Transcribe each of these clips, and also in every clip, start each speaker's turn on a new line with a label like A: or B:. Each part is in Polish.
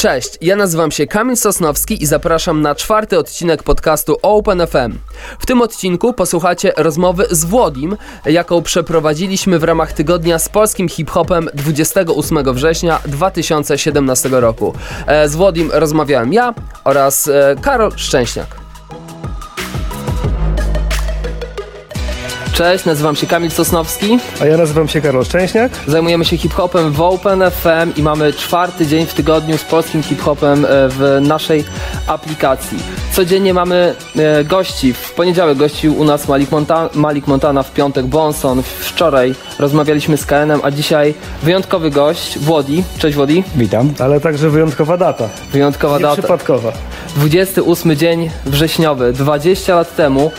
A: Cześć, ja nazywam się Kamil Sosnowski i zapraszam na czwarty odcinek podcastu Open FM. W tym odcinku posłuchacie rozmowy z Włodim, jaką przeprowadziliśmy w ramach tygodnia z polskim hip-hopem 28 września 2017 roku. E, Z Włodim rozmawiałem ja oraz e, Karol Szczęśniak. Cześć, nazywam się Kamil Sosnowski.
B: A ja nazywam się Karol Szczęśniak.
A: Zajmujemy się hip-hopem w Open FM i mamy czwarty dzień w tygodniu z polskim hip-hopem e, w naszej aplikacji. Codziennie mamy e, gości. W poniedziałek gościł u nas Malik, Monta Malik Montana, w piątek Bonson. Wczoraj rozmawialiśmy z KN-em, a dzisiaj wyjątkowy gość, Włodi. Cześć Włodi.
C: Witam.
B: Ale także wyjątkowa data.
A: Wyjątkowa data.
B: Nieprzypadkowa.
A: 28 dzień wrześniowy. 20 lat temu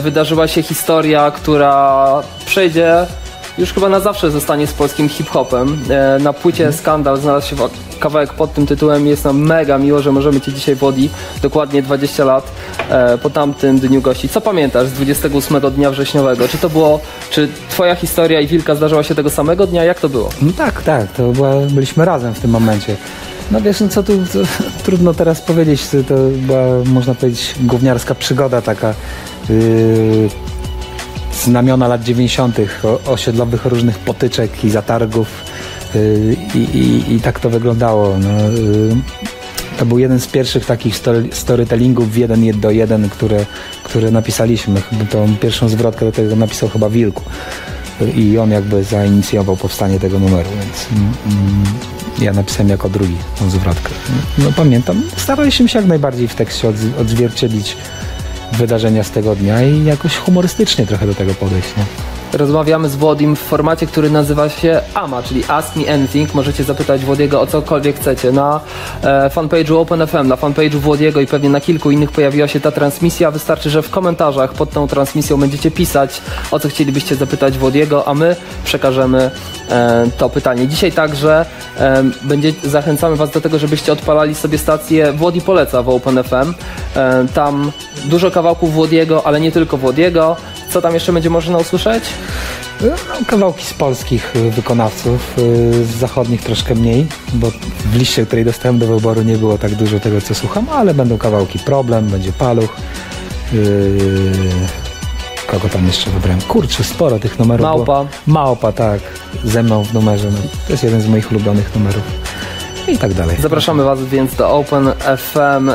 A: wydarzyła się historia, która przejdzie już chyba na zawsze zostanie z polskim hip-hopem. E, Na płycie Skandal znalazł się wa- kawałek pod tym tytułem. Jest nam mega miło, że możemy Cię dzisiaj Wodi dokładnie 20 lat e, po tamtym dniu gości. Co pamiętasz z 28 dnia wrześniowego? Czy to było, czy Twoja historia i Wilka zdarzyła się tego samego dnia? Jak to było?
C: No tak, tak, to była, byliśmy razem w tym momencie. No wiesz, no co tu, trudno teraz powiedzieć, to, była, można powiedzieć, gówniarska przygoda taka, yy, znamiona lat 90., o- osiedlowych różnych potyczek i zatargów yy, i, i, tak to wyglądało. No, yy, to był jeden z pierwszych takich story, storytellingów w jeden do jeden, które, które napisaliśmy. Tą pierwszą zwrotkę do tego napisał chyba Wilku. I on jakby zainicjował powstanie tego numeru, więc mm, mm, ja napisałem jako drugi tą zwrotkę. No pamiętam, staraliśmy się jak najbardziej w tekście odz- odzwierciedlić wydarzenia z tego dnia i jakoś humorystycznie trochę do tego podejść. Nie?
A: Rozmawiamy z Włodim w formacie, który nazywa się AMA, czyli Ask Me Anything. Możecie zapytać Włodiego o cokolwiek chcecie. Na e, fanpage'u OpenFM, na fanpage'u Włodiego i pewnie na kilku innych pojawiła się ta transmisja. Wystarczy, że w komentarzach pod tą transmisją będziecie pisać, o co chcielibyście zapytać Włodiego, a my przekażemy e, to pytanie. Dzisiaj także e, będzie, zachęcamy Was do tego, żebyście odpalali sobie stację Włodi Poleca w OpenFM. E, tam dużo kawałków Włodiego, ale nie tylko Włodiego. Co tam jeszcze będzie można usłyszeć?
C: No, kawałki z polskich y, wykonawców, y, z zachodnich troszkę mniej, bo w liście, której dostałem do wyboru nie było tak dużo tego, co słucham, ale będą kawałki Problem, będzie Paluch. Yy, kogo tam jeszcze wybrałem? Kurczę, sporo tych numerów
A: Małpa.
C: Było. Małpa, tak. Ze mną w numerze. No, to jest jeden z moich ulubionych numerów. I tak dalej.
A: Zapraszamy Was więc do Open FM.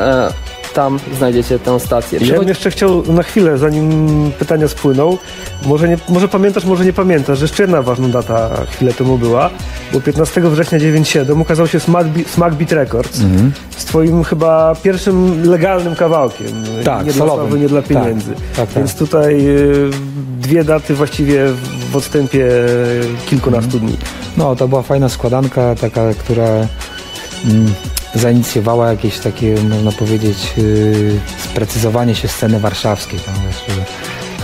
A: Tam znajdziecie tę stację.
B: Ja bym jeszcze chciał na chwilę, zanim pytania spłyną, może, nie, może pamiętasz, może nie pamiętasz, że jeszcze jedna ważna data chwilę temu była, bo 15 września 97 ukazał się Smack, Be- Smack Beat Records
C: Mhm.
B: z twoim chyba pierwszym legalnym kawałkiem.
C: Tak,
B: nie dla sławy, nie dla
C: Tak,
B: pieniędzy.
C: tak, tak.
B: Więc tutaj y, dwie daty właściwie w odstępie kilkunastu dni.
C: No, to była fajna składanka, taka, która mm, zainicjowała jakieś takie, można powiedzieć, yy, sprecyzowanie się sceny warszawskiej. Tam, wiesz, że,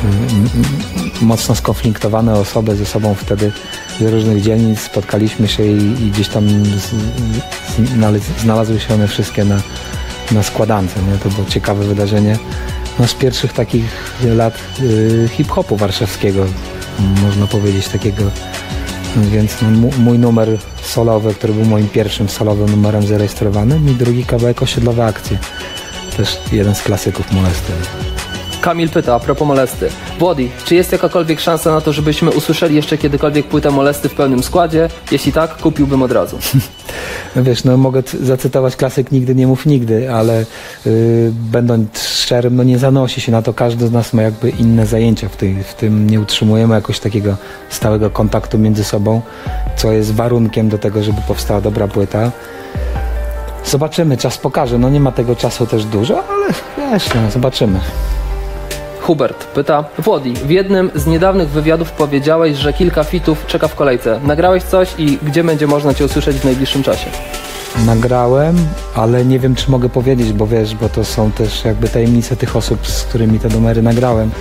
C: mm, mm, mocno skonfliktowane osoby ze sobą wtedy z różnych dzielnic spotkaliśmy się i, i gdzieś tam z, znalazły się one wszystkie na, na składance. Nie? To było ciekawe wydarzenie. No, z pierwszych takich lat yy, hip-hopu warszawskiego, można powiedzieć, takiego więc mój numer solowy, który był moim pierwszym solowym numerem zarejestrowanym i drugi kawałek osiedlowe akcje. Też jeden z klasyków molesty.
A: Kamil pyta a propos molesty. Włodi, czy jest jakakolwiek szansa na to, żebyśmy usłyszeli jeszcze kiedykolwiek płytę molesty w pełnym składzie? Jeśli tak, kupiłbym od razu.
C: No wiesz, no mogę zacytować klasyk Nigdy nie mów nigdy, ale yy, będąc szczerym, no nie zanosi się na to. Każdy z nas ma jakby inne zajęcia w, tej, w tym. Nie utrzymujemy jakoś takiego stałego kontaktu między sobą, co jest warunkiem do tego, żeby powstała dobra płyta. Zobaczymy, czas pokaże. No nie ma tego czasu też dużo, ale wiesz, no, zobaczymy.
A: Hubert pyta, Włodi, w jednym z niedawnych wywiadów powiedziałeś, że kilka fitów czeka w kolejce. Nagrałeś coś i gdzie będzie można Cię usłyszeć w najbliższym czasie?
C: Nagrałem, ale nie wiem, czy mogę powiedzieć, bo wiesz, bo to są też jakby tajemnice tych osób, z którymi te numery nagrałem.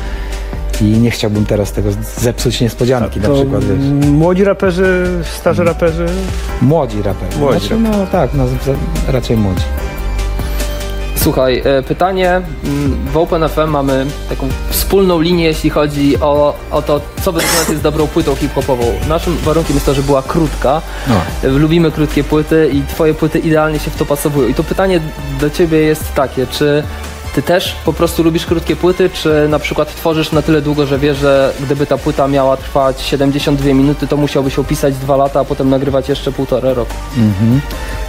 C: I nie chciałbym teraz tego zepsuć niespodzianki, na
B: To
C: przykład, wiesz.
B: młodzi raperzy, starzy raperzy,
C: Młodzi raperzy.
B: Młodzi
C: Znaczy, no tak, no, raczej młodzi.
A: Słuchaj, e, pytanie. mm, W OpenFM mamy taką wspólną linię, jeśli chodzi o, o to, co według nas jest dobrą płytą hip-hopową. Naszym warunkiem jest to, że była krótka.
C: No.
A: Lubimy krótkie płyty i twoje płyty idealnie się w to pasowują. I to pytanie do ciebie jest takie, czy ty też po prostu lubisz krótkie płyty, czy na przykład tworzysz na tyle długo, że wiesz, że gdyby ta płyta miała trwać 72 minuty, to musiałbyś opisać dwa lata, a potem nagrywać jeszcze półtora roku.
C: Mhm.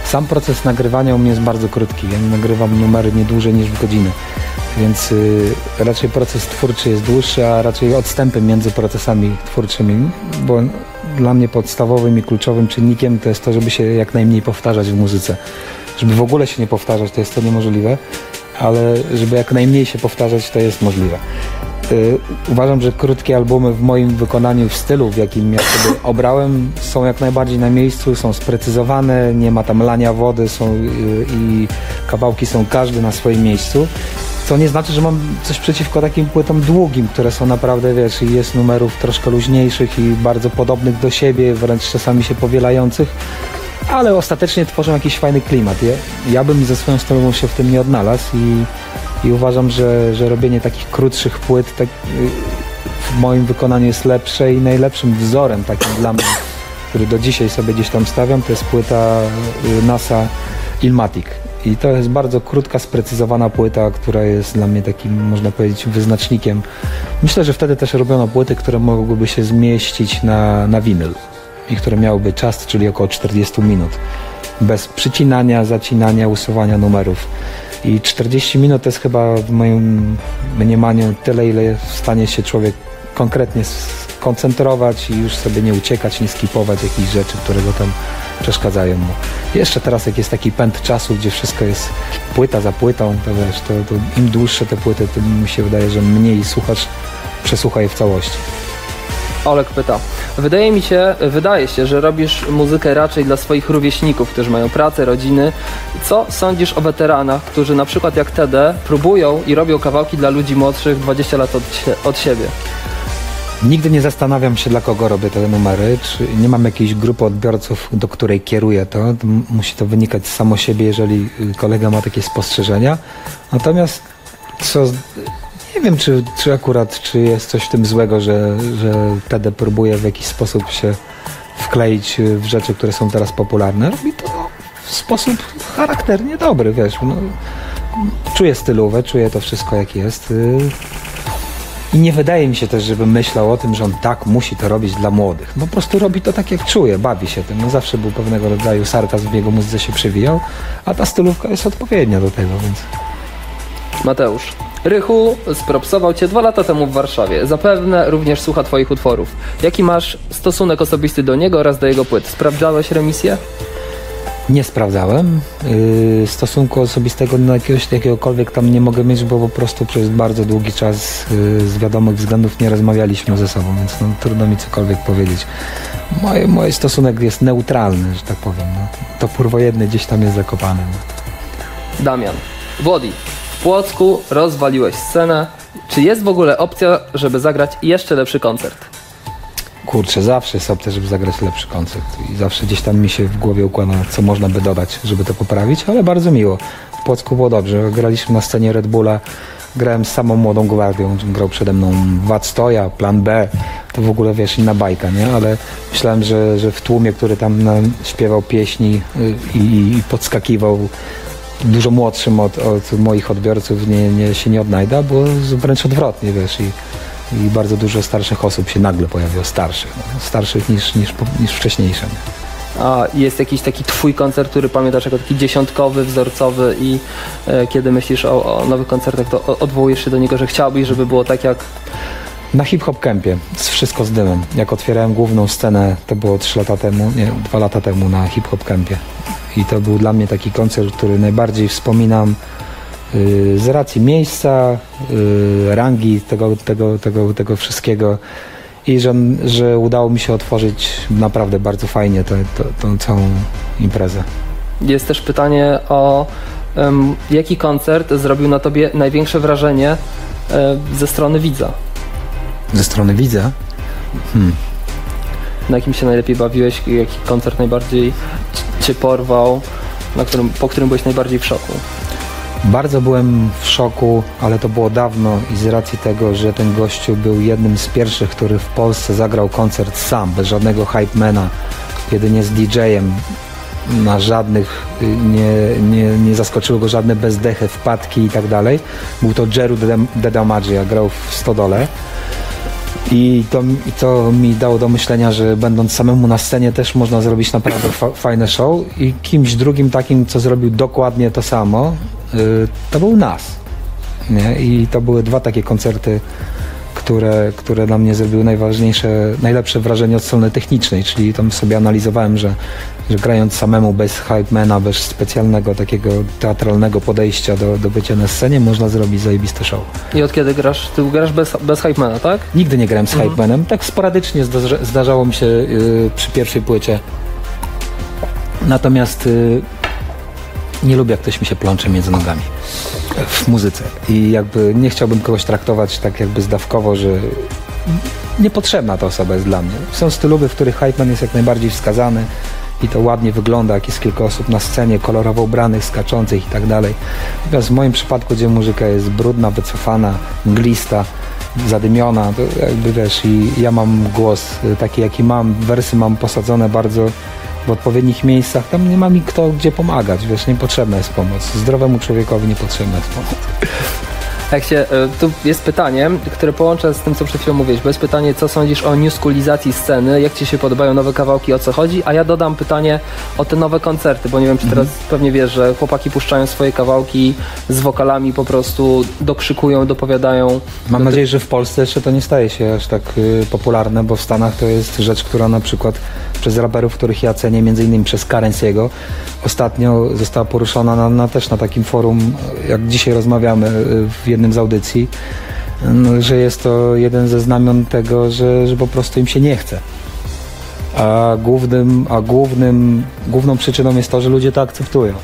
C: Sam proces nagrywania u mnie jest bardzo krótki. Ja nagrywam numery nie dłużej niż w godzinę. Więc y, raczej proces twórczy jest dłuższy, a raczej odstępy między procesami twórczymi, bo dla mnie podstawowym i kluczowym czynnikiem to jest to, żeby się jak najmniej powtarzać w muzyce. Żeby w ogóle się nie powtarzać, to jest to niemożliwe, ale żeby jak najmniej się powtarzać, to jest możliwe. Y, Uważam, że krótkie albumy w moim wykonaniu, w stylu, w jakim ja sobie obrałem, są jak najbardziej na miejscu, są sprecyzowane, nie ma tam lania wody są, y, i kawałki są każdy na swoim miejscu. Co nie znaczy, że mam coś przeciwko takim płytom długim, które są naprawdę, wiesz, i jest numerów troszkę luźniejszych i bardzo podobnych do siebie, wręcz czasami się powielających, ale ostatecznie tworzą jakiś fajny klimat. Ja, ja bym ze swoją stroną się w tym nie odnalazł i, i uważam, że, że robienie takich krótszych płyt tak, y, w moim wykonaniu jest lepsze i najlepszym wzorem takim dla mnie, który do dzisiaj sobie gdzieś tam stawiam, to jest płyta y, NASA Ilmatic. I to jest bardzo krótka, sprecyzowana płyta, która jest dla mnie takim, można powiedzieć, wyznacznikiem. Myślę, że wtedy też robiono płyty, które mogłyby się zmieścić na, na winyl i które miałyby czas, czyli około 40 minut. Bez przycinania, zacinania, usuwania numerów. I 40 minut to jest chyba w moim mniemaniu tyle, ile w stanie się człowiek konkretnie skoncentrować i już sobie nie uciekać, nie skipować jakichś rzeczy, które go tam przeszkadzają mu. Jeszcze teraz jak jest taki pęd czasu, gdzie wszystko jest płyta za płytą, to wiesz, to, to im dłuższe te płyty, tym mi się wydaje, że mniej słuchasz, przesłucha je w całości.
A: Olek pyta. Wydaje mi się, wydaje się, że robisz muzykę raczej dla swoich rówieśników, którzy mają pracę, rodziny. Co sądzisz o weteranach, którzy na przykład jak TD próbują i robią kawałki dla ludzi młodszych 20 lat od, od siebie?
C: Nigdy nie zastanawiam się, dla kogo robię te numery, czy nie mam jakiejś grupy odbiorców, do której kieruję to. musi to wynikać z samo siebie, jeżeli y, kolega ma takie spostrzeżenia. Natomiast co, nie wiem, czy, czy akurat, czy jest coś w tym złego, że, że TD próbuje w jakiś sposób się wkleić w rzeczy, które są teraz popularne. Robi to w sposób charakternie dobry, wiesz. No, czuję stylówę, czuję to wszystko jak jest. i nie wydaje mi się też, żeby myślał o tym, że on tak musi to robić dla młodych. Po prostu robi to tak jak czuje, bawi się tym. No zawsze był pewnego rodzaju sarkazm w jego muzyce się przewijał, a ta stylówka jest odpowiednia do tego, więc
A: Mateusz. Rychu spropsował cię dwa lata temu w Warszawie. Zapewne również słucha twoich utworów. Jaki masz stosunek osobisty do niego oraz do jego płyt? Sprawdzałeś remisję?
C: nie sprawdzałem. Yy, stosunku osobistego do jakiegoś jakiegokolwiek tam nie mogę mieć, bo po prostu przez bardzo długi czas yy, z wiadomych względów nie rozmawialiśmy ze sobą, więc no, trudno mi cokolwiek powiedzieć. Moje, mój stosunek jest neutralny, że tak powiem. No. Topór wojenny gdzieś tam jest zakopany. No.
A: Damian. Włodi. Płocku rozwaliłeś scenę. Czy jest w ogóle opcja, żeby zagrać jeszcze lepszy koncert?
C: Kurczę, zawsze jest opcja, żeby zagrać lepszy koncert i zawsze gdzieś tam mi się w głowie układa, co można by dodać, żeby to poprawić, ale bardzo miło. W Płocku było dobrze. Graliśmy na scenie Red Bulla, grałem z samą młodą gwardią, grał przede mną Wad Stoja, Plan B, to w ogóle wiesz, inna bajka, nie? Ale myślałem, że, że w tłumie, który tam śpiewał pieśni y, i, i podskakiwał dużo młodszym od, od moich odbiorców nie, nie, się nie odnajda, bo wręcz odwrotnie, wiesz, i, i bardzo dużo starszych osób się nagle pojawiło, starszych, no, starszych niż, niż, niż wcześniejsze. Nie?
A: A jest jakiś taki twój koncert, który pamiętasz jako taki dziesiątkowy, wzorcowy i e, kiedy myślisz o, o nowych koncertach, to odwołujesz się do niego, że chciałbyś, żeby było tak jak...
C: Na Hip Hop Campie, z Wszystko z dymem. Jak otwierałem główną scenę, to było 3 lata temu, nie, 2 lata temu na Hip Hop Campie. I to był dla mnie taki koncert, który najbardziej wspominam yy, z racji miejsca, yy, rangi tego, tego, tego, tego wszystkiego i że, że udało mi się otworzyć naprawdę bardzo fajnie tę tę- całą imprezę.
A: Jest też pytanie o em, jaki koncert zrobił na tobie największe wrażenie e, ze strony widza?
C: Ze strony widza
A: Na jakim się najlepiej bawiłeś? Jaki koncert najbardziej cię porwał? Na którym, po którym byłeś najbardziej w szoku?
C: Bardzo byłem w szoku, ale to było dawno i z racji tego, że ten gościu był jednym z pierwszych, który w Polsce zagrał koncert sam, bez żadnego hypemana, jedynie z DJ-em, na żadnych, y, nie, nie, nie zaskoczyły go żadne bezdechy, wpadki i tak dalej. Był to Jeru Dedamagia, grał w Stodole. I to, I to mi dało do myślenia, że będąc samemu na scenie też można zrobić naprawdę fa fajne show i kimś drugim takim, co zrobił dokładnie to samo, yy, to był nas. Nie? I to były dwa takie koncerty, które, które dla mnie zrobiły najważniejsze, najlepsze wrażenie od strony technicznej, czyli tam sobie analizowałem, że, że grając samemu bez hypemana, bez specjalnego takiego teatralnego podejścia do, do bycia na scenie, można zrobić zajebiste show.
A: I od kiedy grasz? Ty grasz bez, bez hypemana, tak?
C: Nigdy nie grałem z mhm. hypemanem, tak sporadycznie zdarza, zdarzało mi się yy, przy pierwszej płycie. Natomiast yy, nie lubię, jak ktoś mi się plącze między nogami w muzyce. I jakby nie chciałbym kogoś traktować tak jakby zdawkowo, że niepotrzebna ta osoba jest dla mnie. Są stylowy, w których Hypeman jest jak najbardziej wskazany i to ładnie wygląda, jak jest kilka osób na scenie, kolorowo ubranych, skaczących i tak dalej. Natomiast w moim przypadku, gdzie muzyka jest brudna, wycofana, mglista, zadymiona, to jakby wiesz, i ja mam głos taki, jaki mam, wersy mam posadzone bardzo w odpowiednich miejscach, tam nie ma mi kto gdzie pomagać, wiesz, niepotrzebna jest pomoc. Zdrowemu człowiekowi niepotrzebna jest pomoc.
A: Jak się, e, tu jest pytanie, które połączę z tym, co przed chwilą mówiłeś, bo jest pytanie, co sądzisz o newskulizacji sceny, jak Ci się podobają nowe kawałki, o co chodzi, a ja dodam pytanie o te nowe koncerty, bo nie wiem, czy teraz mhm. pewnie wiesz, że chłopaki puszczają swoje kawałki z wokalami, po prostu dokrzykują, dopowiadają.
C: Mam
A: do
C: nadzieję, że w Polsce jeszcze to nie staje się aż tak y, popularne, bo w Stanach to jest rzecz, która na przykład przez raperów, których ja cenię, między innymi przez Karensiego, ostatnio została poruszona na, na, też na takim forum, jak dzisiaj rozmawiamy y, w jednym z audycji, że jest to jeden ze znamion tego, że, że po prostu im się nie chce. A, głównym, a głównym, główną przyczyną jest to, że ludzie to akceptują.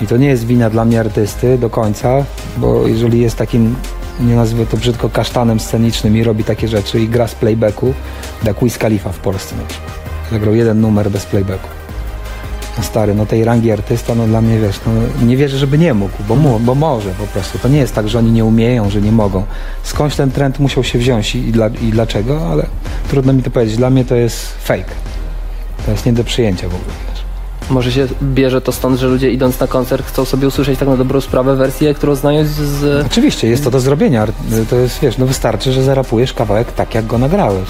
C: I to nie jest wina dla mnie artysty do końca, bo jeżeli jest takim, nie nazwę to brzydko, kasztanem scenicznym i robi takie rzeczy i gra z playbacku, jak Wiz Khalifa w Polsce na przykład. Zagrał jeden numer bez playbacku. No stary, no tej rangi artysta, no dla mnie wiesz, no nie wierzę, żeby nie mógł, bo, mu, bo może po prostu. To nie jest tak, że oni nie umieją, że nie mogą. Skądś ten trend musiał się wziąć i, i, dla, i dlaczego, ale trudno mi to powiedzieć. Dla mnie to jest fake. To jest nie do przyjęcia w ogóle.
A: Może się bierze to stąd, że ludzie idąc na koncert chcą sobie usłyszeć tak na dobrą sprawę wersję, którą znają z... z...
C: Oczywiście, jest to do zrobienia. To jest, wiesz, no wystarczy, że zarapujesz kawałek tak, jak go nagrałeś.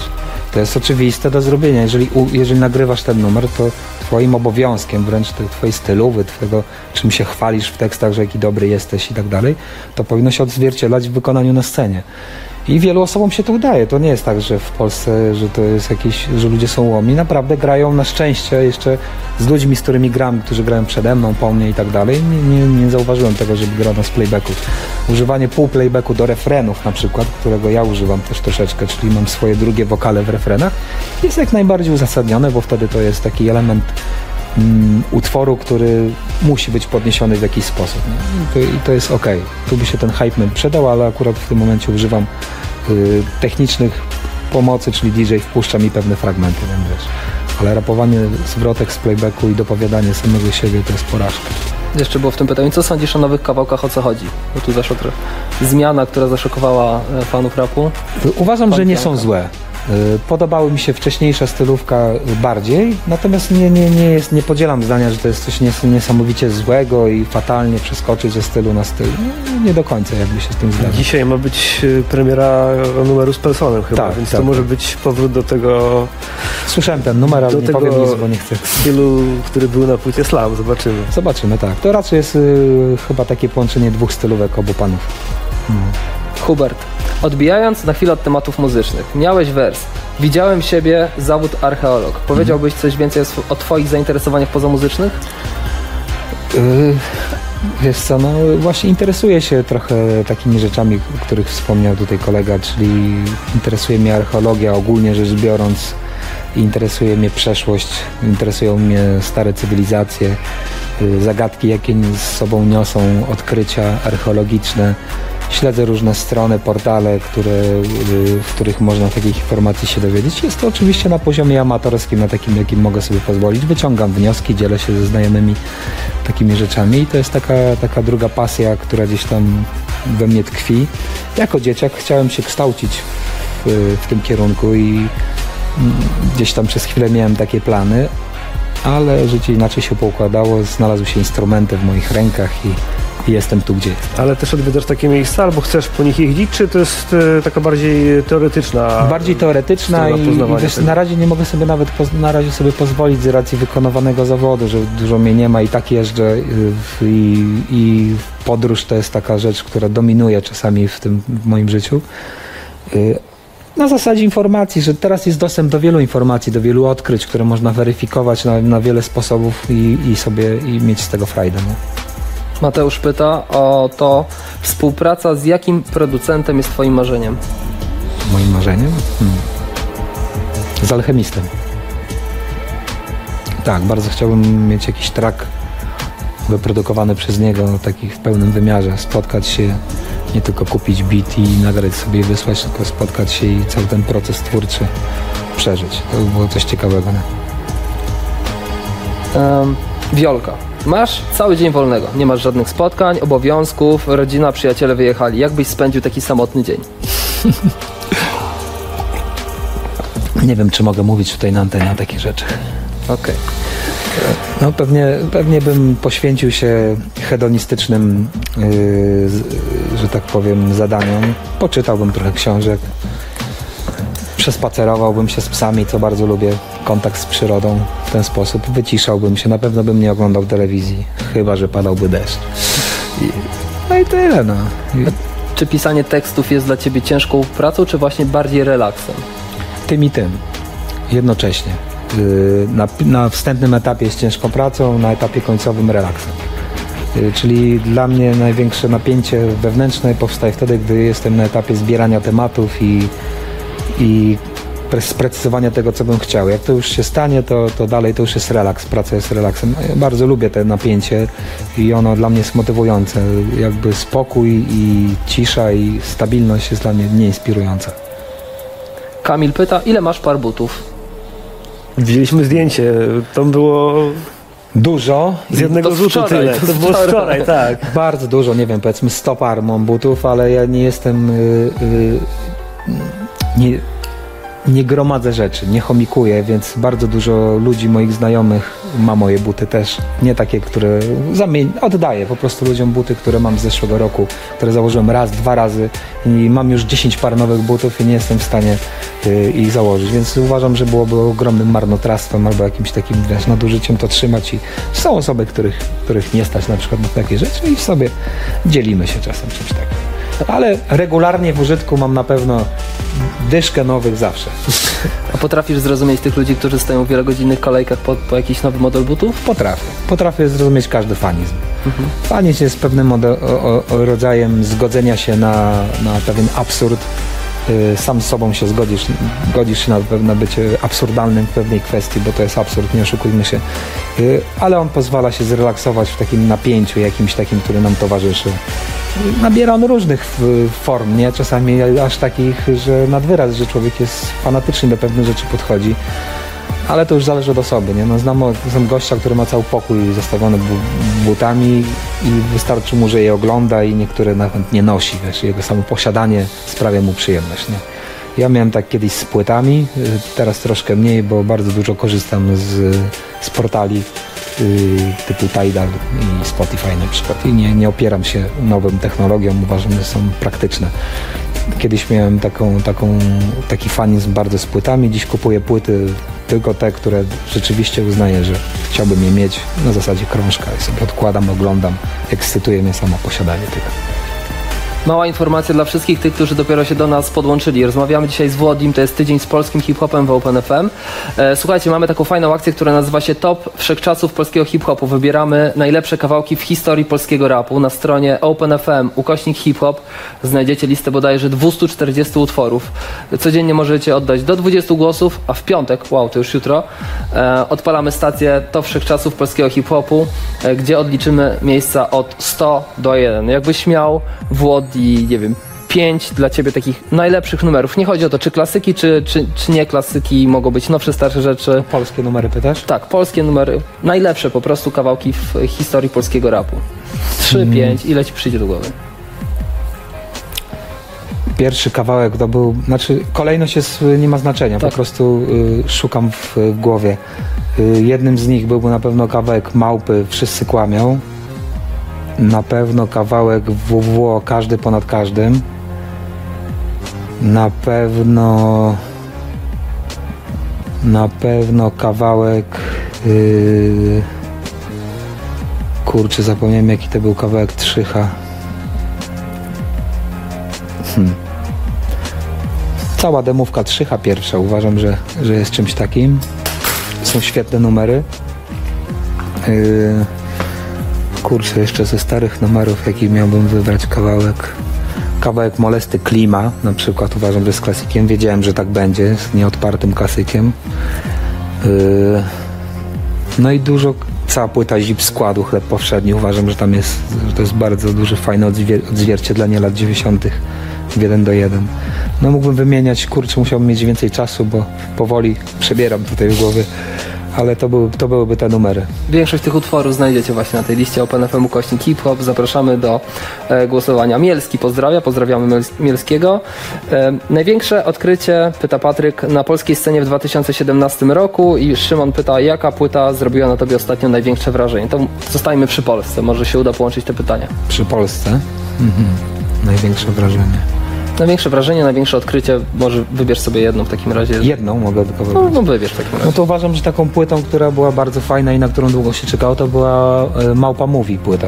C: To jest oczywiste do zrobienia. Jeżeli, jeżeli nagrywasz ten numer, to twoim obowiązkiem, wręcz twojej stylowy, twojego, czym się chwalisz w tekstach, że jaki dobry jesteś i tak dalej, to powinno się odzwierciedlać w wykonaniu na scenie. I wielu osobom się to udaje. To nie jest tak, że w Polsce, że to jest jakieś, że ludzie są łomi. Naprawdę grają na szczęście jeszcze z ludźmi, z którymi gram, którzy grają przede mną, po mnie i tak dalej. Nie, nie, nie zauważyłem tego, żeby grano z playbacków. Używanie pół playbacku do refrenów na przykład, którego ja używam też troszeczkę, czyli mam swoje drugie wokale w refrenach, jest jak najbardziej uzasadnione, bo wtedy to jest taki element mm, utworu, który musi być podniesiony w jakiś sposób. I to, i to jest ok. Tu by się ten hype przydał, ale akurat w tym momencie używam y, technicznych pomocy, czyli DJ wpuszcza mi pewne fragmenty, więc wiesz. Ale rapowanie zwrotek z playbacku i dopowiadanie samego siebie to jest porażka.
A: Jeszcze było w tym pytaniu, co sądzisz o nowych kawałkach, o co chodzi? Bo tu zaszła zmiana, która zaszokowała e, fanów rapu.
C: Uważam, Pan że nie są złe. Y, podobały mi się wcześniejsza stylówka bardziej, natomiast nie, nie, nie, jest, nie podzielam zdania, że to jest coś niesamowicie złego i fatalnie przeskoczyć ze stylu na styl. Nie, nie do końca jakby się z tym zgadzam.
B: Dzisiaj ma być y, premiera numeru z Personem chyba, tak, więc tak, to może być powrót do tego...
C: Słyszałem ten numer, ale nie tego powiem nic, bo nie chcę.
B: stylu, który był na płycie Slam, zobaczymy.
C: Zobaczymy, tak. To raczej jest y, chyba takie połączenie dwóch stylówek obu panów.
A: Hmm. Hubert, odbijając na chwilę od tematów muzycznych, miałeś wers. Widziałem siebie, zawód archeolog. Powiedziałbyś coś więcej o Twoich zainteresowaniach pozamuzycznych?
C: Yy, wiesz co, no właśnie interesuję się trochę takimi rzeczami, o których wspomniał tutaj kolega, czyli interesuje mnie archeologia ogólnie rzecz biorąc, interesuje mnie przeszłość, interesują mnie stare cywilizacje, yy, zagadki, jakie z sobą niosą odkrycia archeologiczne Śledzę różne strony, portale, które, y, w których można takich informacji się dowiedzieć. Jest to oczywiście na poziomie amatorskim, na takim, jakim mogę sobie pozwolić. Wyciągam wnioski, dzielę się ze znajomymi takimi rzeczami i to jest taka, taka druga pasja, która gdzieś tam we mnie tkwi. Jako dzieciak chciałem się kształcić w, w tym kierunku i mm, gdzieś tam przez chwilę miałem takie plany, ale życie inaczej się poukładało, znalazły się instrumenty w moich rękach i, i jestem tu, gdzie jestem.
B: Ale też odwiedzasz takie miejsca, albo chcesz po nich jeździć, czy to jest e, taka bardziej teoretyczna?
C: Bardziej teoretyczna i, i wiesz, na razie nie mogę sobie nawet na razie sobie pozwolić z racji wykonywanego zawodu, że dużo mnie nie ma i tak jeżdżę y, i, i podróż to jest taka rzecz, która dominuje czasami w tym w moim życiu. Y, Na zasadzie informacji, że teraz jest dostęp do wielu informacji, do wielu odkryć, które można weryfikować na, na wiele sposobów i, i sobie i mieć z tego frajdę. Nie?
A: Mateusz pyta o to, współpraca z jakim producentem jest twoim marzeniem?
C: Moim marzeniem? Hmm. Z alchemistem. Tak, bardzo chciałbym mieć jakiś track wyprodukowany przez niego, taki w pełnym wymiarze. Spotkać się, nie tylko kupić beat i nagrać sobie i wysłać, tylko spotkać się i cały ten proces twórczy przeżyć. To by było coś ciekawego.
A: Um, Wiolka. Masz cały dzień wolnego, nie masz żadnych spotkań, obowiązków, rodzina, przyjaciele wyjechali. Jak byś spędził taki samotny dzień?
C: nie wiem, czy mogę mówić tutaj na antenie o takich rzeczach.
A: Okej.
C: No pewnie, pewnie bym poświęcił się hedonistycznym, yy, że tak powiem, zadaniom. Poczytałbym trochę książek, przespacerowałbym się z psami, co bardzo lubię, kontakt z przyrodą w ten sposób. Wyciszałbym się, na pewno bym nie oglądał telewizji, chyba że padałby deszcz. I, no i tyle, no. I
A: Czy pisanie tekstów jest dla ciebie ciężką pracą, czy właśnie bardziej relaksem?
C: tym i tym, jednocześnie. Yy, Na, na wstępnym etapie jest ciężką pracą, na etapie końcowym relaksem. Yy, Czyli dla mnie największe napięcie wewnętrzne powstaje wtedy, gdy jestem na etapie zbierania tematów i, i pre- sprecyzowania tego, co bym chciał. Jak to już się stanie, to, to dalej to już jest relaks, praca jest relaksem. Ja bardzo lubię te napięcie i ono dla mnie jest motywujące. Jakby spokój i cisza i stabilność jest dla mnie nieinspirująca.
A: Kamil pyta, ile masz par butów?
B: Widzieliśmy zdjęcie, tam było
C: Dużo.
B: z jednego
A: To
B: rzutu
A: wczoraj,
B: tyle.
A: to
B: To było wczoraj. tak.
C: Bardzo dużo, nie wiem, powiedzmy 100 par mam butów, ale ja nie jestem. y, y, nie, nie gromadzę rzeczy, nie chomikuję, więc bardzo dużo ludzi, moich znajomych ma moje buty też. Nie takie, które zamień, oddaję po prostu ludziom buty, które mam z zeszłego roku, które założyłem raz, dwa razy i mam już 10 par nowych butów i nie jestem w stanie y, ich założyć, więc uważam, że byłoby ogromnym marnotrawstwem albo jakimś takim wiesz, nadużyciem to trzymać i są osoby, których, których nie stać na przykład na takie rzeczy i sobie dzielimy się czasem czymś takim. Ale regularnie w użytku mam na pewno dyszkę nowych zawsze.
A: A potrafisz zrozumieć tych ludzi, którzy stoją w wielogodzinnych kolejkach po, po jakiś nowy model butów?
C: Potrafię. Potrafię zrozumieć każdy fanizm. Fanizm jest pewnym mode- o, o, o rodzajem zgodzenia się na, na pewien absurd. Y, Sam z sobą się zgodzisz, godzisz się na pewne bycie absurdalnym w pewnej kwestii, bo to jest absurd, nie oszukujmy się. Y, Ale on pozwala się zrelaksować w takim napięciu jakimś takim, który nam towarzyszy. Nabiera on różnych form, nie? Czasami aż takich, że nad wyraz, że człowiek jest fanatycznie do pewnych rzeczy podchodzi. Ale to już zależy od osoby, nie? No, znam, znam gościa, który ma cały pokój zastawiony bu butami i wystarczy mu, że je ogląda i niektóre nawet nie nosi, wiesz, jego samo posiadanie sprawia mu przyjemność, nie? Ja miałem tak kiedyś z płytami, y, teraz troszkę mniej, bo bardzo dużo korzystam z, z portali typu Tidal i Spotify na przykład i nie, nie opieram się nowym technologiom, uważam, że są praktyczne. Kiedyś miałem taką, taką, taki fanizm bardzo z płytami, dziś kupuję płyty tylko te, które rzeczywiście uznaję, że chciałbym je mieć na zasadzie krążka i sobie odkładam, oglądam, ekscytuje mnie samo posiadanie tego.
A: Mała informacja dla wszystkich tych, którzy dopiero się do nas podłączyli. Rozmawiamy dzisiaj z Włodim, to jest tydzień z polskim hip-hopem w OpenFM. E, słuchajcie, mamy taką fajną akcję, która nazywa się Top Wszechczasów Polskiego Hip-Hopu. Wybieramy najlepsze kawałki w historii polskiego rapu. Na stronie OpenFM, ukośnik hip-hop, znajdziecie listę bodajże 240 utworów. Codziennie możecie oddać do 20 głosów, a w piątek, wow, to już jutro, e, odpalamy stację Top Wszechczasów Polskiego Hip-Hopu, e, gdzie odliczymy miejsca od 100 do 1. Jakbyś miał, I nie wiem, pięć dla ciebie takich najlepszych numerów. Nie chodzi o to, czy klasyki, czy, czy, czy nie klasyki, mogą być nowsze, starsze rzeczy.
C: Polskie numery pytasz?
A: Tak, polskie numery, najlepsze po prostu kawałki w historii polskiego rapu. Trzy, pięć, ile ci przyjdzie do głowy?
C: Pierwszy kawałek to był, znaczy kolejność jest, y, nie ma znaczenia,
A: Tak.
C: po prostu y, szukam w, w głowie. Y, jednym z nich byłby na pewno kawałek Małpy, Wszyscy kłamią. Na pewno kawałek WWO, Każdy ponad każdym. Na pewno na pewno kawałek yy, kurczę zapomniałem jaki to był kawałek Trzycha Hmm. cała demówka Trzycha pierwsza uważam, że, że jest czymś takim są świetne numery yy, kurczę jeszcze ze starych numerów jaki miałbym wybrać kawałek kawałek Molesty Klima na przykład uważam, że jest klasykiem wiedziałem, że tak będzie jest nieodpartym klasykiem Yy, no i dużo, cała płyta Zip składu Chleb Powszedni. Uważam, że tam jest, że to jest bardzo duże, fajne odzwier- odzwierciedlenie lat 90. w 1 do 1. No mógłbym wymieniać, kurczę, musiałbym mieć więcej czasu, bo powoli przebieram tutaj w głowie, ale to, był, to byłyby te numery.
A: Większość tych utworów znajdziecie właśnie na tej liście OpenFM ukośnik Hip Hop. Zapraszamy do e, głosowania. Mielski pozdrawia, pozdrawiamy Miels- Mielskiego. E, największe odkrycie, pyta Patryk, na polskiej scenie w 2017 roku i Szymon pyta, jaka płyta zrobiła na tobie ostatnio największe wrażenie? To zostajmy przy Polsce, może się uda połączyć te pytania.
C: Przy Polsce mhm. największe wrażenie.
A: Największe wrażenie, największe odkrycie, może wybierz sobie jedną w takim razie.
C: Jedną mogę tylko
A: No,
C: wybrać.
A: no wybierz w takim razie.
C: No to uważam, że taką płytą, która była bardzo fajna i na którą długo się czekało, to była e, Małpa Mówi płyta.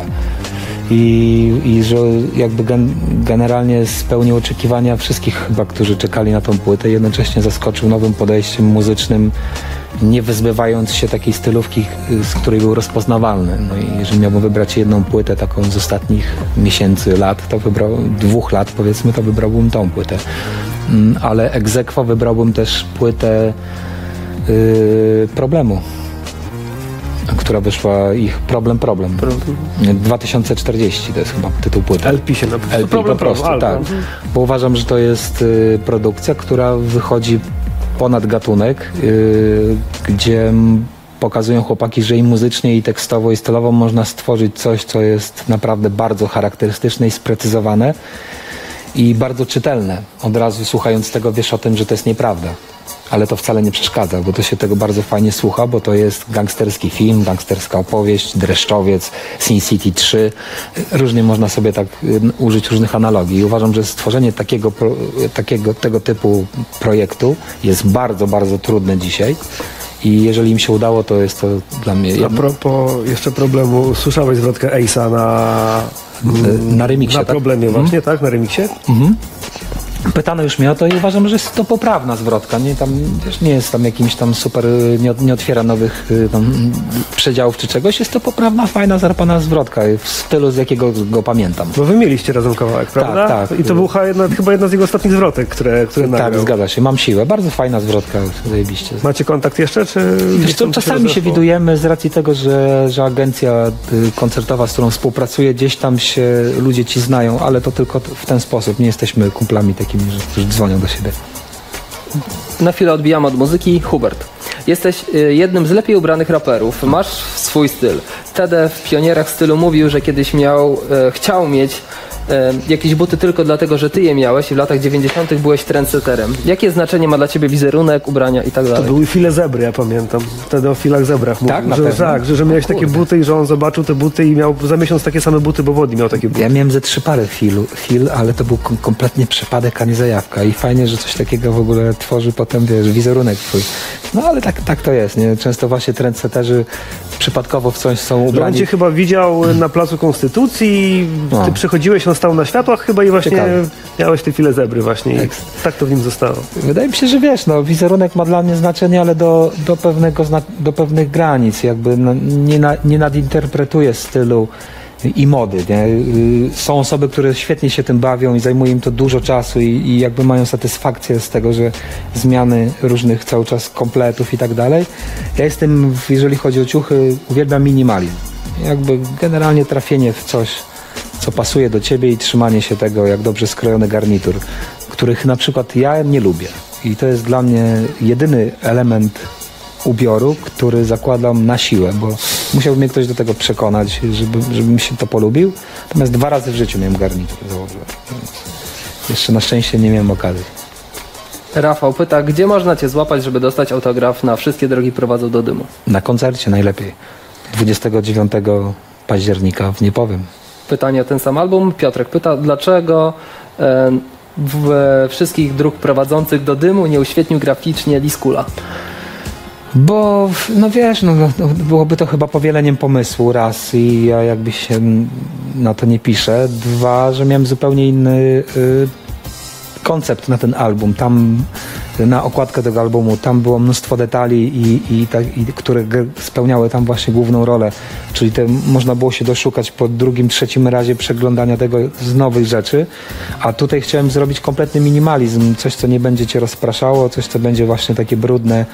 C: I, i że jakby gen, generalnie spełnił oczekiwania wszystkich chyba, którzy czekali na tą płytę. Jednocześnie zaskoczył nowym podejściem muzycznym, nie wyzbywając się takiej stylówki, z której był rozpoznawalny. No i jeżeli miałbym wybrać jedną płytę taką z ostatnich miesięcy, lat, to wybrał, dwóch lat powiedzmy, to wybrałbym tą płytę. Mm, Ale egzekwo wybrałbym też płytę yy, problemu, która wyszła ich Problem Problem. 2040 to jest chyba tytuł płyty.
B: LP się na
C: LP
B: problem,
C: po prostu,
B: problem,
C: tak. Bo uważam, że to jest y, produkcja, która wychodzi ponad gatunek, y, gdzie pokazują chłopaki, że i muzycznie, i tekstowo, i stylowo można stworzyć coś, co jest naprawdę bardzo charakterystyczne i sprecyzowane i bardzo czytelne. Od razu słuchając tego wiesz o tym, że to jest nieprawda. Ale to wcale nie przeszkadza, bo to się tego bardzo fajnie słucha, bo to jest gangsterski film, gangsterska opowieść, dreszczowiec, Sin City 3. Różnie można sobie tak użyć różnych analogii. I uważam, że stworzenie takiego, takiego tego typu projektu jest bardzo, bardzo trudne dzisiaj. I jeżeli im się udało, to jest to dla mnie
B: A propos jeszcze problemu, słyszałeś zwrotkę Ace'a na...
C: na remiksie.
B: Na
C: tak?
B: problemie właśnie, tak? Na remiksie?
C: Pytano już mnie o to i uważam, że jest to poprawna zwrotka. Nie, tam, wiesz, nie jest tam jakimś tam super, y, nie, nie otwiera nowych y, tam, mm, przedziałów czy czegoś. Jest to poprawna, fajna, zarpana zwrotka w stylu, z jakiego go pamiętam.
B: Bo wy mieliście razem kawałek, prawda?
C: tak.
B: I to był chyba jedna, chyba jedna z jego ostatnich zwrotek, które, które
C: Tak,
B: nagrał.
C: zgadza się. Mam siłę. Bardzo fajna zwrotka, zajebiście.
B: Macie kontakt jeszcze, czy...
C: Wiesz
B: tam
C: czasami się
B: rozeszło?
C: widujemy z racji tego, że, że agencja y, koncertowa, z którą współpracuję, gdzieś tam się ludzie ci znają, ale to tylko w ten sposób. Nie jesteśmy kumplami takimi, że, którzy dzwonią do siebie.
A: Na chwilę odbijamy od muzyki. Hubert, jesteś y, jednym z lepiej ubranych raperów. Masz swój styl. Tede w Pionierach stylu mówił, że kiedyś miał, e, chciał mieć e, jakieś buty tylko dlatego, że ty je miałeś i w latach 90. byłeś trendseterem. Jakie znaczenie ma dla ciebie wizerunek, ubrania i tak
B: To
A: dalej?
B: były file zebry, ja pamiętam. Wtedy o filach zebrach mówił,
C: Tak, na
B: że,
C: pewno?
B: tak, że, że miałeś takie buty i że on zobaczył te buty i miał za miesiąc takie same buty, bo Wodi miał takie buty.
C: Ja miałem ze trzy pary filu, fil, ale to był kom- kompletnie przypadek, a nie zajawka. I fajnie, że coś takiego w ogóle tworzy potem, wiesz, wizerunek twój. No ale tak, tak to jest, nie? Często właśnie trendseterzy przypadkowo w coś są
B: Że on
C: ubrani.
B: cię chyba widział na placu Konstytucji,
C: No.
B: ty przychodziłeś, on stał na światłach chyba i właśnie
C: Ciekawe.
B: miałeś te file zebry właśnie
C: Ekstra.
B: tak to w nim zostało.
C: Wydaje mi się, że wiesz, no, wizerunek ma dla mnie znaczenie, ale do, do, pewnego, do pewnych granic. Jakby no, nie, na, nie nadinterpretuję stylu i mody. Nie? Y, Są osoby, które świetnie się tym bawią i zajmuje im to dużo czasu i, i jakby mają satysfakcję z tego, że zmiany różnych cały czas kompletów i tak dalej. Ja jestem, jeżeli chodzi o ciuchy, uwielbiam minimalizm. Jakby generalnie trafienie w coś, co pasuje do ciebie i trzymanie się tego jak dobrze skrojony garnitur, których na przykład ja nie lubię. I to jest dla mnie jedyny element ubioru, który zakładam na siłę, bo musiałby mnie ktoś do tego przekonać, żeby, żebym się to polubił. Natomiast dwa razy w życiu miałem garnitur założyłem. Jeszcze na szczęście nie miałem okazji.
A: Rafał pyta, gdzie można Cię złapać, żeby dostać autograf na Wszystkie drogi prowadzą do dymu?
C: Na koncercie najlepiej. 29 października w Niepowym.
A: Pytanie o ten sam album. Piotrek pyta, dlaczego e, w wszystkich dróg prowadzących do dymu nie uświetnił graficznie Liskula?
C: Bo, no wiesz, no, no, byłoby to chyba powieleniem pomysłu, raz i ja jakby się na to nie piszę. Dwa, że miałem zupełnie inny y, koncept na ten album. Tam na okładkę tego albumu tam było mnóstwo detali, i, i, tak, i które spełniały tam właśnie główną rolę. Czyli te, można było się doszukać po drugim, trzecim razie przeglądania tego z nowych rzeczy. A tutaj chciałem zrobić kompletny minimalizm, coś co nie będzie cię rozpraszało, coś co będzie właśnie takie brudne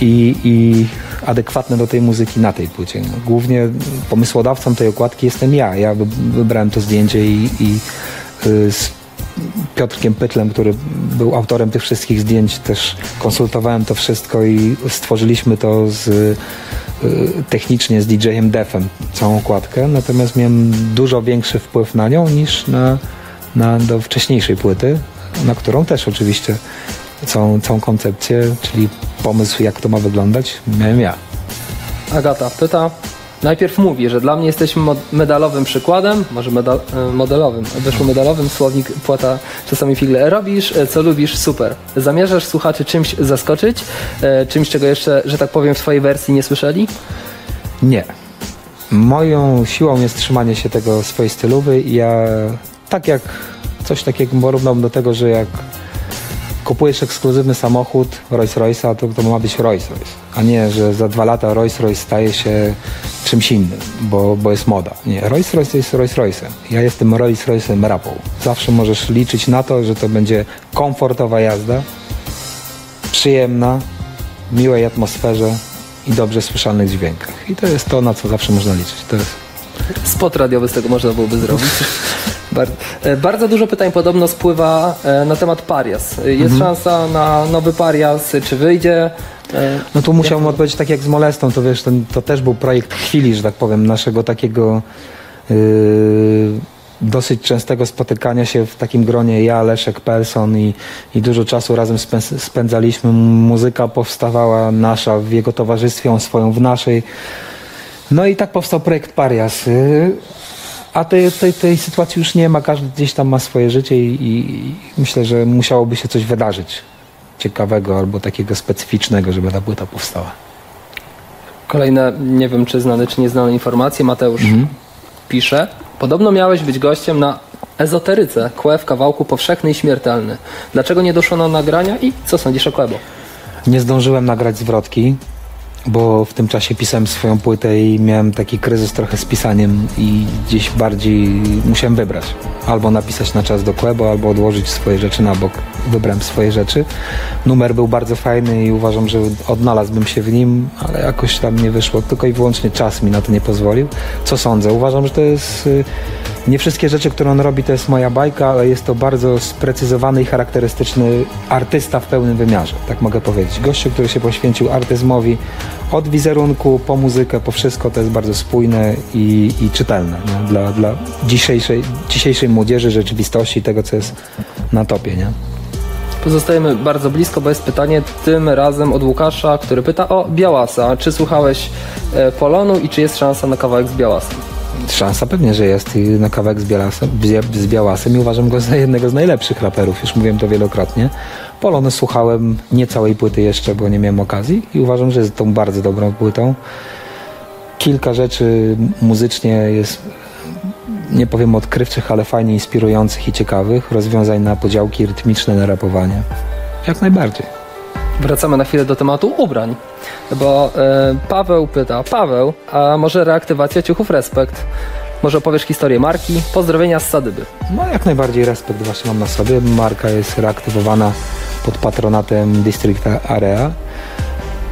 C: i, i adekwatne do tej muzyki na tej płycie. Głównie pomysłodawcą tej okładki jestem ja. Ja wy- wybrałem to zdjęcie i, i y, Piotrkiem Pytlem, który był autorem tych wszystkich zdjęć, też konsultowałem to wszystko i stworzyliśmy to z, y, technicznie z DJ-em Defem, całą okładkę, natomiast miałem dużo większy wpływ na nią niż na, na do wcześniejszej płyty, na którą też oczywiście całą, całą koncepcję, czyli pomysł jak to ma wyglądać, miałem ja.
A: Agata pyta, najpierw mówi, że dla mnie jesteś medalowym przykładem, może medal, e, modelowym, wyszło medalowym, słownik płata czasami figle. Robisz, e, co lubisz, super. Zamierzasz słuchaczy czymś zaskoczyć, e, czymś, czego jeszcze, że tak powiem, w swojej wersji nie słyszeli?
C: Nie. Moją siłą jest trzymanie się tego swojej stylowy i ja tak jak coś takiego porównam do tego, że jak kupujesz ekskluzywny samochód Rolls Royce'a, to, to ma być Rolls Royce, a nie, że za dwa lata Rolls Royce staje się czymś innym, bo, bo jest moda. Nie, Rolls Royce jest Rolls Royce'em. Ja jestem Rolls Royce'em rapą. Zawsze możesz liczyć na to, że to będzie komfortowa jazda, przyjemna, w miłej atmosferze i dobrze słyszalnych dźwiękach. I to jest to, na co zawsze można liczyć. To jest
A: Spot radiowy z tego można byłoby zrobić. E, Bardzo dużo pytań podobno spływa e, na temat Parias. E, Jest szansa na nowy Parias, czy wyjdzie?
C: No tu musiałem odpowiedzieć tak jak z Molestą, to wiesz, to, to też był projekt chwili, że tak powiem, naszego takiego yy, dosyć częstego spotykania się w takim gronie ja, Leszek, Pelson i, i dużo czasu razem spę- spędzaliśmy. Muzyka powstawała nasza w jego towarzystwie, on swoją w naszej. No i tak powstał projekt Parias. A tej, tej, tej sytuacji już nie ma, każdy gdzieś tam ma swoje życie i, i myślę, że musiałoby się coś wydarzyć ciekawego albo takiego specyficznego, żeby ta płyta powstała.
A: Kolejne, nie wiem czy znane, czy nieznane informacje. Mateusz
C: Mhm.
A: pisze. Podobno miałeś być gościem na ezoteryce Kłe w kawałku powszechny i śmiertelny. Dlaczego nie doszło na nagrania i co sądzisz o Kłebo?
C: Nie zdążyłem nagrać zwrotki, bo w tym czasie pisałem swoją płytę i miałem taki kryzys trochę z pisaniem i gdzieś bardziej musiałem wybrać. Albo napisać na czas do Quebo, albo odłożyć swoje rzeczy na bok. Wybrałem swoje rzeczy. Numer był bardzo fajny i uważam, że odnalazłbym się w nim, ale jakoś tam nie wyszło. Tylko i wyłącznie czas mi na to nie pozwolił. Co sądzę? Uważam, że to jest... y, Nie wszystkie rzeczy, które on robi, to jest moja bajka, ale jest to bardzo sprecyzowany i charakterystyczny artysta w pełnym wymiarze, tak mogę powiedzieć. Gościu, który się poświęcił artyzmowi od wizerunku po muzykę, po wszystko, to jest bardzo spójne i, i czytelne nie? Dla, dla dzisiejszej, dzisiejszej młodzieży, rzeczywistości, tego, co jest na topie. Nie?
A: Pozostajemy bardzo blisko, bo jest pytanie tym razem od Łukasza, który pyta o Białasa. Czy słuchałeś e, Polonu i czy jest szansa na kawałek z Białasem?
C: Szansa pewnie, że jest na kawałek z, Bielasem, z- z Białasem i uważam go za jednego z najlepszych raperów, już mówiłem to wielokrotnie. Polony słuchałem nie całej płyty jeszcze, bo nie miałem okazji i uważam, że jest tą bardzo dobrą płytą. Kilka rzeczy muzycznie jest, nie powiem odkrywczych, ale fajnie inspirujących i ciekawych. Rozwiązań na podziałki rytmiczne, na rapowanie. Jak najbardziej.
A: Wracamy na chwilę do tematu ubrań, bo e, Paweł pyta, Paweł, a może reaktywacja ciuchów Respekt? Może opowiesz historię marki? Pozdrowienia z Sadyby.
C: No jak najbardziej respekt właśnie mam na sobie. Marka jest reaktywowana pod patronatem District Area.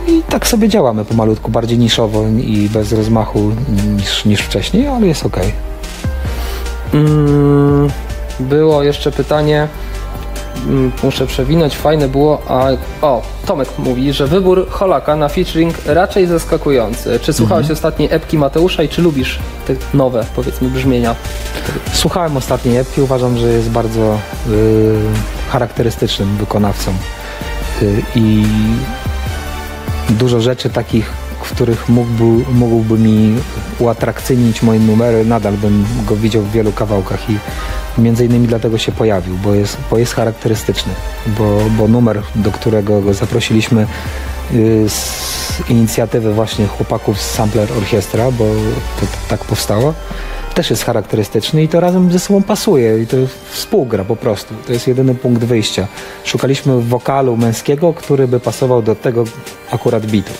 C: I tak sobie działamy pomalutku, bardziej niszowo i bez rozmachu niż, niż wcześniej, ale jest ok.
A: Mm, było jeszcze pytanie. mm, Muszę przewinąć, fajne było. A, o, Tomek mówi, że wybór Holaka na featuring raczej zaskakujący. Czy słuchałeś ostatniej epki Mateusza i czy lubisz te nowe, powiedzmy, brzmienia?
C: Słuchałem ostatniej epki, uważam, że jest bardzo y, charakterystycznym wykonawcą y, i dużo rzeczy takich, w których mógłby, mógłby mi uatrakcyjnić moje numery, nadal bym go widział w wielu kawałkach i między innymi dlatego się pojawił, bo jest, bo jest charakterystyczny, bo, bo numer, do którego go zaprosiliśmy y, z inicjatywy właśnie chłopaków z Sampler Orchestra, bo to, to tak powstało, też jest charakterystyczny i to razem ze sobą pasuje i to współgra po prostu. To jest jedyny punkt wyjścia. Szukaliśmy wokalu męskiego, który by pasował do tego akurat bitu.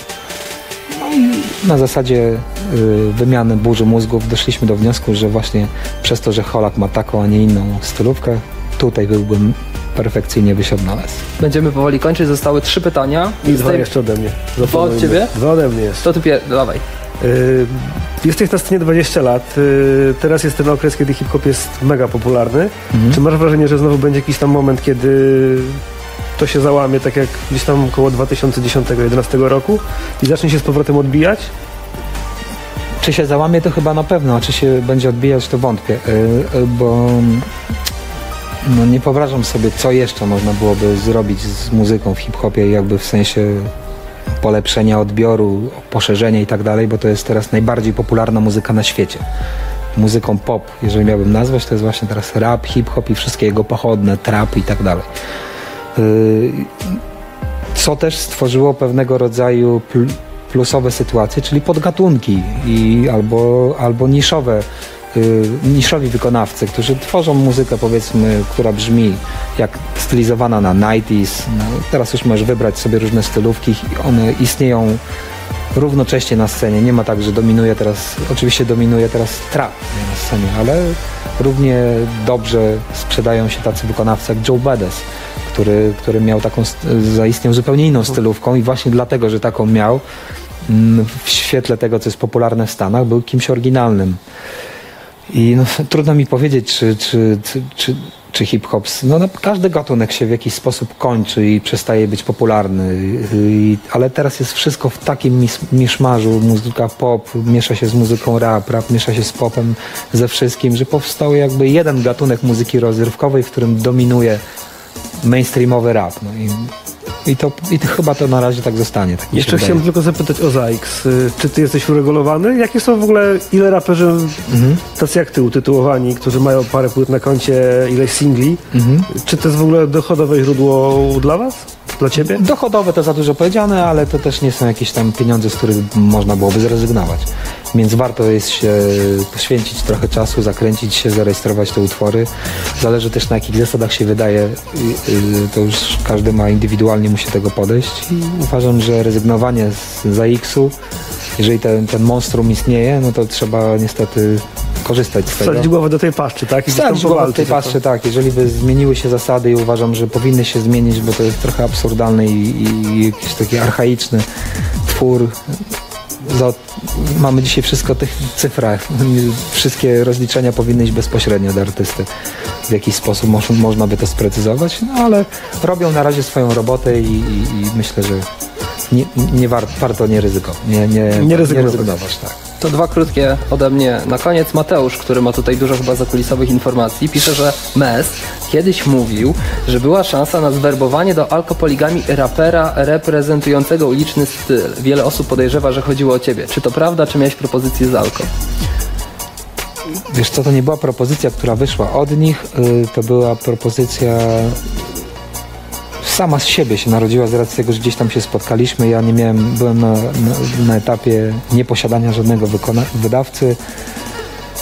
C: I na zasadzie y, wymiany burzy mózgów doszliśmy do wniosku, że właśnie przez to, że Holak ma taką, a nie inną stylówkę, tutaj byłbym perfekcyjnie wysiadnales.
A: Będziemy powoli kończyć, zostały trzy pytania.
B: I dwa
A: Zdaj-
B: jeszcze ode mnie.
A: Dwa od ciebie?
B: Dwa ode mnie jest.
A: To ty pier... dawaj.
B: Y, Jesteś na scenie 20 lat. y, Teraz jest ten okres, kiedy hip-hop jest mega popularny. Czy masz wrażenie, że znowu będzie jakiś tam moment, kiedy to się załamie, tak jak gdzieś tam około 2010-2011 roku i zacznie się z powrotem odbijać?
C: Czy się załamie, to chyba na pewno, a czy się będzie odbijać, to wątpię, y, y, bo no nie wyobrażam sobie, co jeszcze można byłoby zrobić z muzyką w hip-hopie, jakby w sensie polepszenia odbioru, poszerzenia i tak dalej, bo to jest teraz najbardziej popularna muzyka na świecie. Muzyką pop, jeżeli miałbym nazwać, to jest właśnie teraz rap, hip-hop i wszystkie jego pochodne, trap i tak dalej. Y, co też stworzyło pewnego rodzaju pl- plusowe sytuacje, czyli podgatunki i albo, albo niszowe, y, niszowi wykonawcy, którzy tworzą muzykę powiedzmy, która brzmi jak stylizowana na 90s. No, teraz już możesz wybrać sobie różne stylówki one istnieją równocześnie na scenie. Nie ma tak, że dominuje teraz, oczywiście dominuje teraz trap na scenie, ale równie dobrze sprzedają się tacy wykonawcy jak Joe Badass, który, który miał taką, st- zaistniał zupełnie inną stylówką i właśnie dlatego, że taką miał, mm, w świetle tego, co jest popularne w Stanach, był kimś oryginalnym. I no, trudno mi powiedzieć, czy, czy, czy, czy, czy hip-hop, no, no każdy gatunek się w jakiś sposób kończy i przestaje być popularny, I, ale teraz jest wszystko w takim mis, miszmarzu, muzyka pop miesza się z muzyką rap, rap miesza się z popem, ze wszystkim, że powstał jakby jeden gatunek muzyki rozrywkowej, w którym dominuje mainstreamowy rap. No i, i, to, I to chyba to na razie tak zostanie. Tak
B: Jeszcze chciałem tylko zapytać o ZAX. Y, Czy ty jesteś uregulowany? Jakie są w ogóle, ile raperzy
C: Mhm.
B: tacy jak ty utytułowani, którzy mają parę płyt na koncie, ileś singli?
C: Mhm.
B: Czy to jest w ogóle dochodowe źródło dla was? Dla ciebie?
C: Dochodowe to za dużo powiedziane, ale to też nie są jakieś tam pieniądze, z których można byłoby zrezygnować. Więc warto jest się poświęcić trochę czasu, zakręcić się, zarejestrować te utwory. Zależy też na jakich zasadach się wydaje. To już każdy ma indywidualnie musi tego podejść i uważam, że rezygnowanie z ZAX-u, jeżeli ten, ten monstrum istnieje, no to trzeba niestety korzystać z tego.
B: Wsadzić głowę do tej paszczy, tak? I
C: Wsadzić głowę
B: powalczyć
C: tej paszczy, tak. Jeżeli by zmieniły się zasady i uważam, że powinny się zmienić, bo to jest trochę absurdalny i, i jakiś taki archaiczny twór. Za, mamy dzisiaj wszystko w tych cyfrach. Wszystkie rozliczenia powinny iść bezpośrednio do artysty. W jakiś sposób moż, można by to sprecyzować, no ale robią na razie swoją robotę i, i, i myślę, że nie, nie war, warto nie ryzykować. Nie, nie,
B: Nie rezygnować.
C: rezygnować tak.
A: To dwa krótkie ode mnie. Na koniec Mateusz, który ma tutaj dużo chyba zakulisowych informacji, pisze, że Mes kiedyś mówił, że była szansa na zwerbowanie do alkopoligami rapera reprezentującego uliczny styl. Wiele osób podejrzewa, że chodziło o ciebie. Czy to prawda, czy miałeś propozycję z alko?
C: Wiesz co, to nie była propozycja, która wyszła od nich, y, to była propozycja sama z siebie się narodziła z racji tego, że gdzieś tam się spotkaliśmy. Ja nie miałem, byłem na, na, na etapie nieposiadania żadnego wydawcy.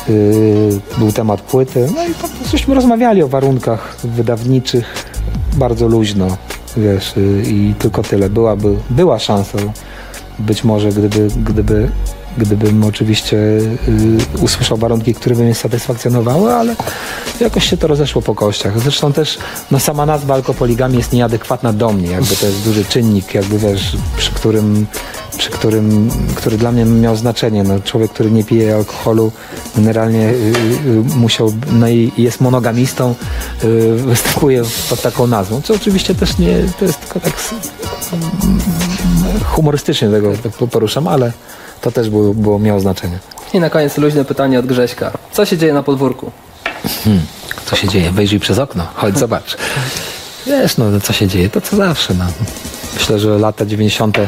C: Yy, był temat płyty. No i po prostu rozmawiali o warunkach wydawniczych bardzo luźno, wiesz, yy, i tylko tyle. Byłaby, była szansa być może, gdyby, gdyby gdybym oczywiście y, usłyszał warunki, które by mnie satysfakcjonowały, ale jakoś się to rozeszło po kościach. Zresztą też no, sama nazwa alkopoligami jest nieadekwatna do mnie, jakby to jest duży czynnik, jakby wiesz, przy którym, przy którym, który dla mnie miał znaczenie. No, człowiek, który nie pije alkoholu, generalnie y, y, musiał, no i jest monogamistą, występuje pod taką nazwą, co oczywiście też nie, to jest tylko tak s- humorystycznie tego tak poruszam, ale to też było, było miało znaczenie.
A: I na koniec luźne pytanie od Grześka. Co się dzieje na podwórku?
C: Co się dzieje? Wejrzyj przez okno, chodź zobacz. Wiesz, no co się dzieje? To co zawsze. No. Myślę, że lata 90.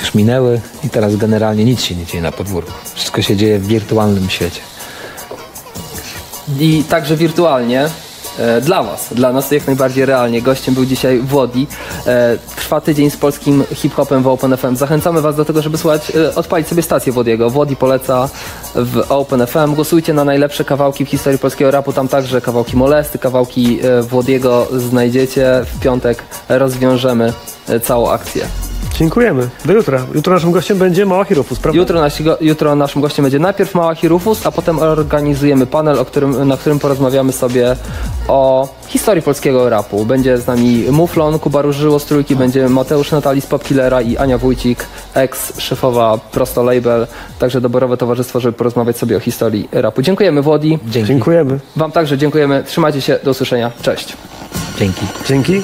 C: już minęły i teraz generalnie nic się nie dzieje na podwórku. Wszystko się dzieje w wirtualnym świecie.
A: I także wirtualnie dla Was, dla nas jak najbardziej realnie. Gościem był dzisiaj Włodi. E, trwa tydzień z polskim hip-hopem w Open FM. Zachęcamy Was do tego, żeby słuchać, e, odpalić sobie stację Włodiego. Włodi poleca w Open FM. Głosujcie na najlepsze kawałki w historii polskiego rapu. Tam także kawałki Molesty, kawałki e, Włodiego znajdziecie. W piątek rozwiążemy e, całą akcję.
B: Dziękujemy. Do jutra. Jutro naszym gościem będzie Mała Hirofus, prawda?
A: Jutro, nasi, go- jutro naszym gościem będzie najpierw Mała Hirufus, a potem organizujemy panel, o którym, na którym porozmawiamy sobie o historii polskiego rapu. Będzie z nami Muflon, Kuba Różyło z Trójki, będzie Mateusz Natali z Popkillera i Ania Wójcik, ex-szefowa Prosto Label, także doborowe towarzystwo, żeby porozmawiać sobie o historii rapu. Dziękujemy Włodi.
C: Dzięki.
B: Dziękujemy.
A: Wam także dziękujemy. Trzymajcie się. Do usłyszenia. Cześć.
C: Dzięki.
B: Dzięki.